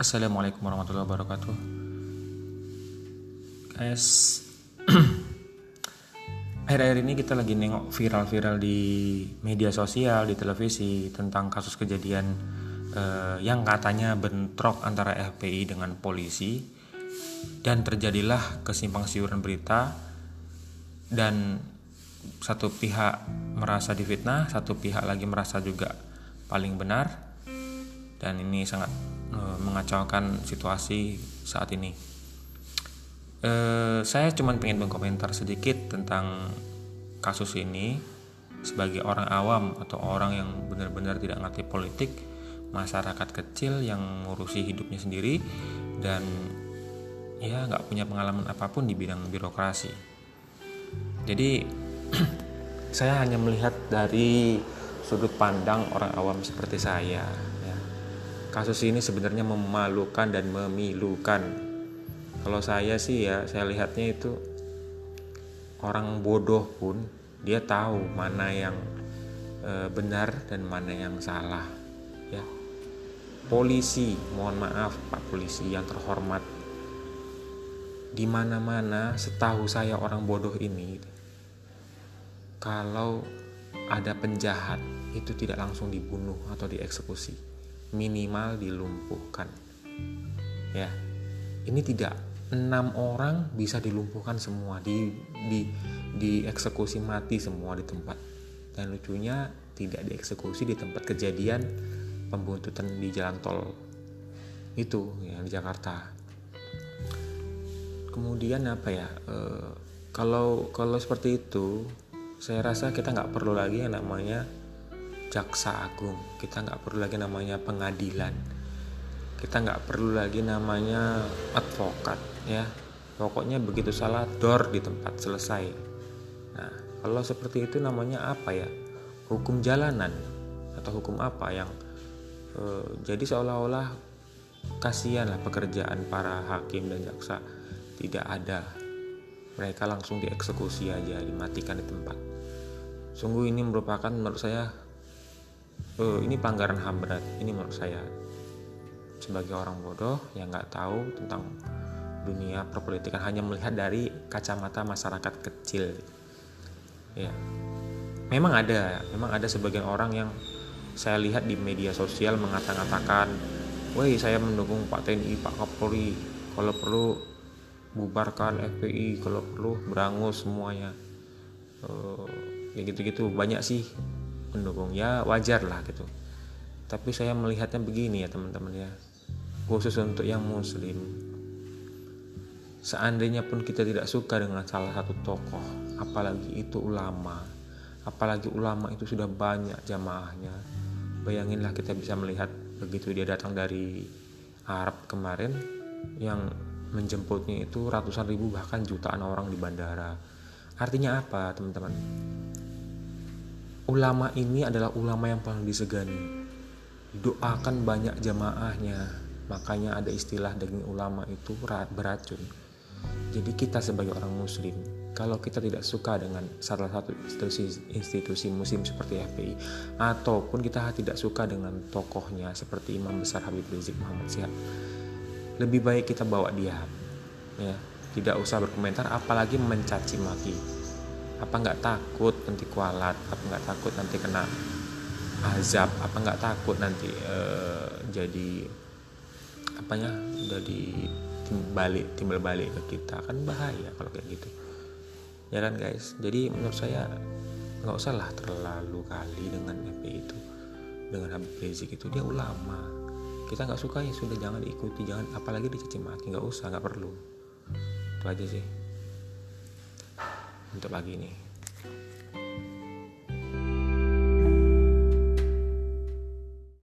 Assalamualaikum warahmatullahi wabarakatuh. Guys Akhir-akhir ini kita lagi nengok viral-viral di media sosial, di televisi Tentang kasus kejadian eh, yang katanya bentrok antara FPI dengan polisi Dan terjadilah kesimpang siuran berita Dan satu pihak merasa difitnah, satu pihak lagi merasa juga paling benar dan ini sangat uh, mengacaukan situasi saat ini. Uh, saya cuma pengen berkomentar sedikit tentang kasus ini sebagai orang awam atau orang yang benar-benar tidak ngerti politik, masyarakat kecil yang ngurusi hidupnya sendiri dan ya nggak punya pengalaman apa pun di bidang birokrasi. Jadi saya hanya melihat dari sudut pandang orang awam seperti saya kasus ini sebenarnya memalukan dan memilukan. Kalau saya sih ya saya lihatnya itu orang bodoh pun dia tahu mana yang e, benar dan mana yang salah ya. Polisi mohon maaf pak polisi yang terhormat. Di mana-mana setahu saya orang bodoh ini kalau ada penjahat itu tidak langsung dibunuh atau dieksekusi minimal dilumpuhkan. Ya ini tidak enam orang bisa dilumpuhkan semua di di dieksekusi mati semua di tempat. Dan lucunya tidak dieksekusi di tempat kejadian pembuntutan di jalan tol itu yang di Jakarta. Kemudian apa ya e, kalau kalau seperti itu saya rasa kita nggak perlu lagi yang namanya jaksa agung. Kita nggak perlu lagi namanya pengadilan. Kita nggak perlu lagi namanya advokat ya. Pokoknya begitu salah dor di tempat selesai. Nah kalau seperti itu namanya apa ya? Hukum jalanan atau hukum apa yang e, jadi seolah-olah kasihan lah pekerjaan para hakim dan jaksa. Tidak ada. Mereka langsung dieksekusi aja dimatikan di tempat. Sungguh ini merupakan menurut saya uh, ini pelanggaran ham berat. Ini menurut saya. Sebagai orang bodoh yang nggak tahu tentang dunia perpolitikan hanya melihat dari kacamata masyarakat kecil. Ya. Memang ada memang ada sebagian orang yang saya lihat di media sosial mengatakan woi saya mendukung Pak TNI Pak Kapolri. Kalau perlu bubarkan FPI kalau perlu berangus semuanya. Uh, ya gitu-gitu. Banyak sih mendukung ya wajar lah gitu. Tapi saya melihatnya begini ya teman-teman ya. Khusus untuk yang muslim. Seandainya pun kita tidak suka dengan salah satu tokoh apalagi itu ulama apalagi ulama itu sudah banyak jamaahnya bayanginlah kita bisa melihat begitu dia datang dari Arab kemarin yang menjemputnya itu ratusan ribu bahkan jutaan orang di bandara. Artinya apa teman-teman ulama ini adalah ulama yang paling disegani. Doakan banyak jamaahnya. Makanya ada istilah daging ulama itu beracun. Jadi kita sebagai orang muslim kalau kita tidak suka dengan salah satu institusi, institusi muslim seperti FPI ataupun kita tidak suka dengan tokohnya seperti Imam Besar Habib Rizik Muhammad Syihab lebih baik kita bawa dia ya. Tidak usah berkomentar apalagi mencaci maki apa nggak takut nanti kualat? Apa nggak takut nanti kena azab? Apa nggak takut nanti uh, jadi apanya jadi balik timbal balik ke kita? Kan bahaya kalau kayak gitu. Ya kan guys? Jadi menurut saya nggak usah lah terlalu kali dengan FPI itu. Dengan Habib Rizik itu dia ulama. Kita nggak suka ya sudah jangan diikuti jangan apalagi dicaci maki. Nggak usah nggak perlu. Itu aja sih untuk pagi ini